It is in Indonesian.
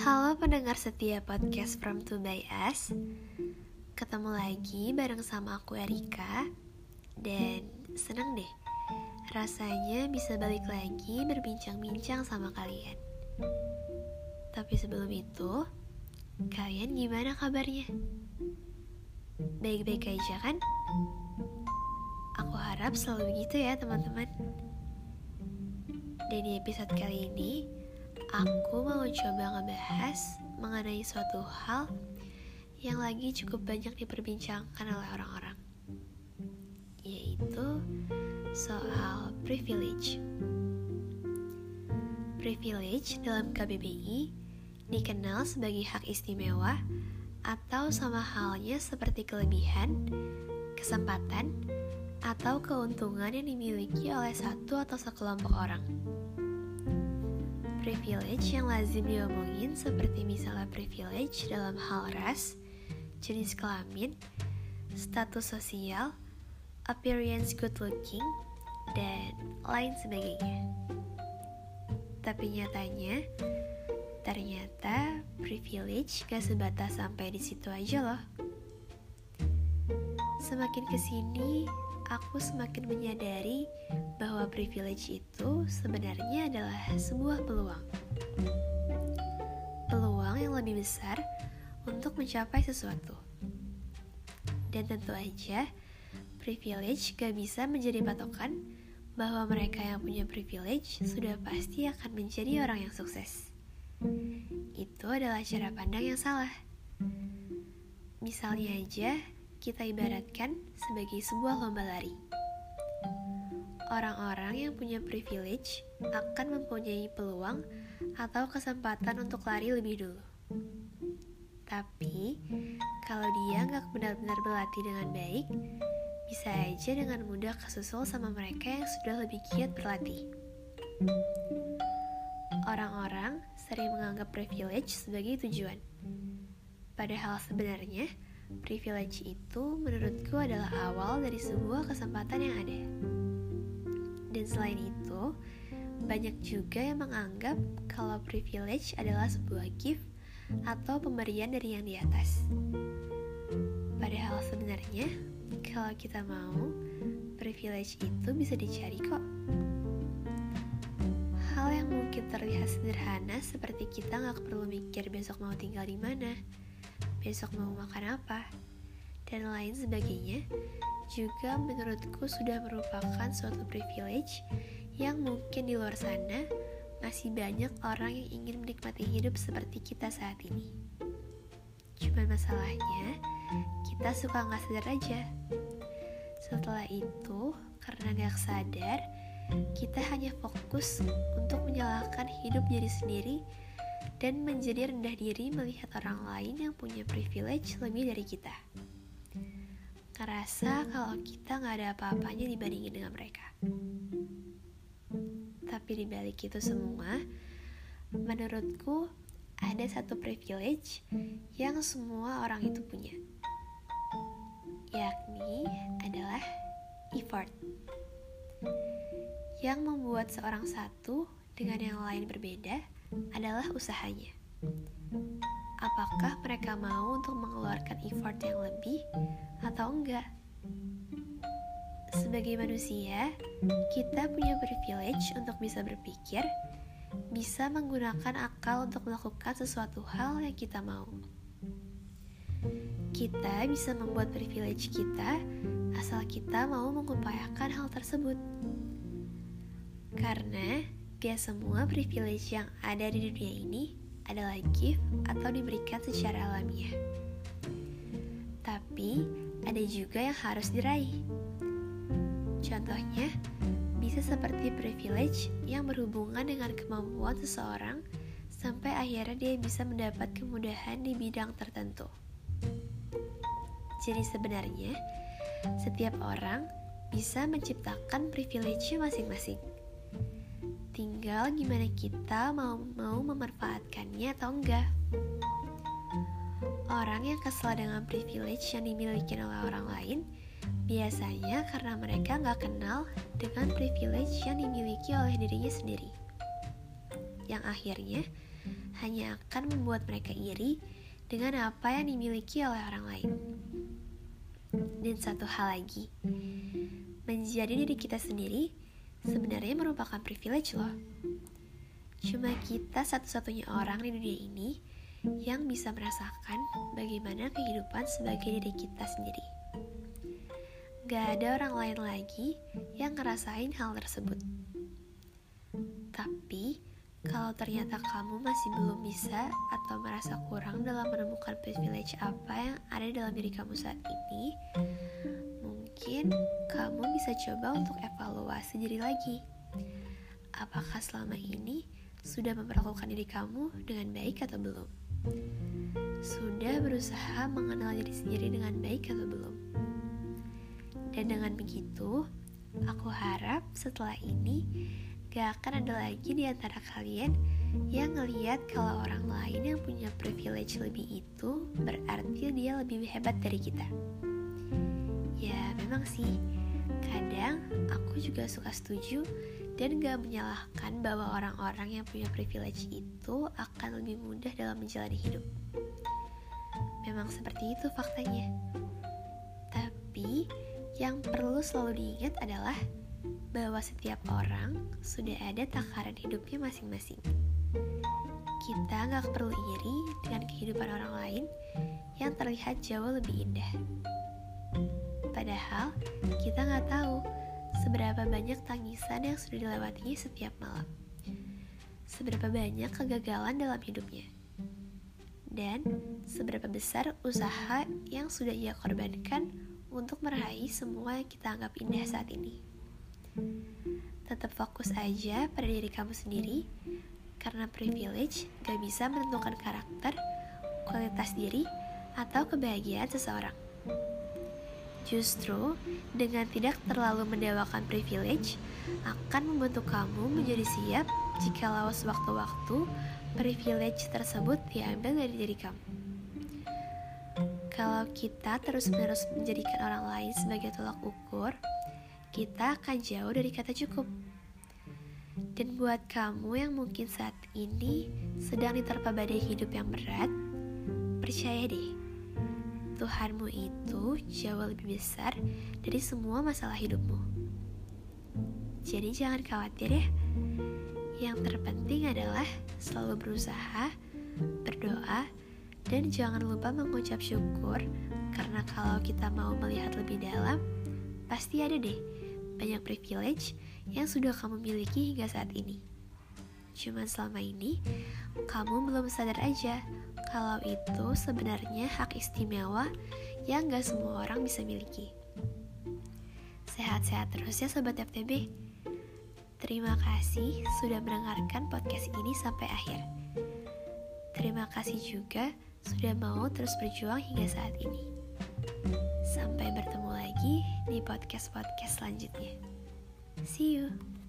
Halo pendengar setia podcast From To By Us Ketemu lagi bareng sama aku Erika Dan seneng deh Rasanya bisa balik lagi berbincang-bincang sama kalian Tapi sebelum itu Kalian gimana kabarnya? Baik-baik aja kan? Aku harap selalu begitu ya teman-teman Dan di episode kali ini Aku mau coba ngebahas mengenai suatu hal yang lagi cukup banyak diperbincangkan oleh orang-orang, yaitu soal privilege. Privilege dalam KBBI dikenal sebagai hak istimewa atau sama halnya seperti kelebihan, kesempatan, atau keuntungan yang dimiliki oleh satu atau sekelompok orang privilege yang lazim diomongin seperti misalnya privilege dalam hal ras, jenis kelamin, status sosial, appearance good looking, dan lain sebagainya. Tapi nyatanya, ternyata privilege gak sebatas sampai di situ aja loh. Semakin ke sini, aku semakin menyadari bahwa privilege itu sebenarnya adalah sebuah peluang. Peluang yang lebih besar untuk mencapai sesuatu. Dan tentu aja, privilege gak bisa menjadi patokan bahwa mereka yang punya privilege sudah pasti akan menjadi orang yang sukses. Itu adalah cara pandang yang salah. Misalnya aja, kita ibaratkan sebagai sebuah lomba lari. Orang-orang yang punya privilege akan mempunyai peluang atau kesempatan untuk lari lebih dulu. Tapi, kalau dia nggak benar-benar berlatih dengan baik, bisa aja dengan mudah kesusul sama mereka yang sudah lebih giat berlatih. Orang-orang sering menganggap privilege sebagai tujuan. Padahal sebenarnya, Privilege itu menurutku adalah awal dari sebuah kesempatan yang ada. Dan selain itu, banyak juga yang menganggap kalau privilege adalah sebuah gift atau pemberian dari yang di atas. Padahal sebenarnya, kalau kita mau, privilege itu bisa dicari kok. Hal yang mungkin terlihat sederhana seperti kita nggak perlu mikir besok mau tinggal di mana, besok mau makan apa, dan lain sebagainya, juga menurutku sudah merupakan suatu privilege yang mungkin di luar sana masih banyak orang yang ingin menikmati hidup seperti kita saat ini. Cuman masalahnya, kita suka nggak sadar aja. Setelah itu, karena nggak sadar, kita hanya fokus untuk menyalahkan hidup diri sendiri dan menjadi rendah diri melihat orang lain yang punya privilege lebih dari kita. Ngerasa kalau kita nggak ada apa-apanya dibandingin dengan mereka. Tapi dibalik itu semua, menurutku ada satu privilege yang semua orang itu punya, yakni adalah effort yang membuat seorang satu dengan yang lain berbeda adalah usahanya. Apakah mereka mau untuk mengeluarkan effort yang lebih atau enggak? Sebagai manusia, kita punya privilege untuk bisa berpikir, bisa menggunakan akal untuk melakukan sesuatu hal yang kita mau. Kita bisa membuat privilege kita asal kita mau mengupayakan hal tersebut. Karena Gak semua privilege yang ada di dunia ini adalah gift atau diberikan secara alamiah. Tapi ada juga yang harus diraih. Contohnya, bisa seperti privilege yang berhubungan dengan kemampuan seseorang sampai akhirnya dia bisa mendapat kemudahan di bidang tertentu. Jadi sebenarnya, setiap orang bisa menciptakan privilege masing-masing tinggal gimana kita mau mau memanfaatkannya atau enggak. Orang yang kesal dengan privilege yang dimiliki oleh orang lain biasanya karena mereka nggak kenal dengan privilege yang dimiliki oleh dirinya sendiri. Yang akhirnya hanya akan membuat mereka iri dengan apa yang dimiliki oleh orang lain. Dan satu hal lagi, menjadi diri kita sendiri sebenarnya merupakan privilege loh. Cuma kita satu-satunya orang di dunia ini yang bisa merasakan bagaimana kehidupan sebagai diri kita sendiri. Gak ada orang lain lagi yang ngerasain hal tersebut. Tapi, kalau ternyata kamu masih belum bisa atau merasa kurang dalam menemukan privilege apa yang ada dalam diri kamu saat ini, mungkin kamu bisa coba untuk evaluasi diri lagi. Apakah selama ini sudah memperlakukan diri kamu dengan baik atau belum? Sudah berusaha mengenal diri sendiri dengan baik atau belum? Dan dengan begitu, aku harap setelah ini Gak akan ada lagi di antara kalian yang ngeliat kalau orang lain yang punya privilege lebih itu berarti dia lebih hebat dari kita. Memang sih, kadang aku juga suka setuju dan gak menyalahkan bahwa orang-orang yang punya privilege itu akan lebih mudah dalam menjalani hidup. Memang seperti itu faktanya. Tapi yang perlu selalu diingat adalah bahwa setiap orang sudah ada takaran hidupnya masing-masing. Kita nggak perlu iri dengan kehidupan orang lain yang terlihat jauh lebih indah. Padahal kita nggak tahu seberapa banyak tangisan yang sudah dilewatinya setiap malam. Seberapa banyak kegagalan dalam hidupnya. Dan seberapa besar usaha yang sudah ia korbankan untuk meraih semua yang kita anggap indah saat ini. Tetap fokus aja pada diri kamu sendiri, karena privilege gak bisa menentukan karakter, kualitas diri, atau kebahagiaan seseorang. Justru, dengan tidak terlalu mendewakan privilege, akan membantu kamu menjadi siap jika lawas waktu-waktu privilege tersebut diambil dari diri kamu. Kalau kita terus-menerus menjadikan orang lain sebagai tolak ukur, kita akan jauh dari kata cukup. Dan buat kamu yang mungkin saat ini sedang diterpa badai hidup yang berat, percaya deh, Tuhanmu itu jauh lebih besar dari semua masalah hidupmu. Jadi jangan khawatir ya. Yang terpenting adalah selalu berusaha, berdoa, dan jangan lupa mengucap syukur karena kalau kita mau melihat lebih dalam, pasti ada deh banyak privilege yang sudah kamu miliki hingga saat ini. Cuman selama ini, kamu belum sadar aja kalau itu sebenarnya hak istimewa yang gak semua orang bisa miliki. Sehat-sehat terus ya Sobat FTB. Terima kasih sudah mendengarkan podcast ini sampai akhir. Terima kasih juga sudah mau terus berjuang hingga saat ini. Sampai bertemu lagi di podcast-podcast selanjutnya. See you.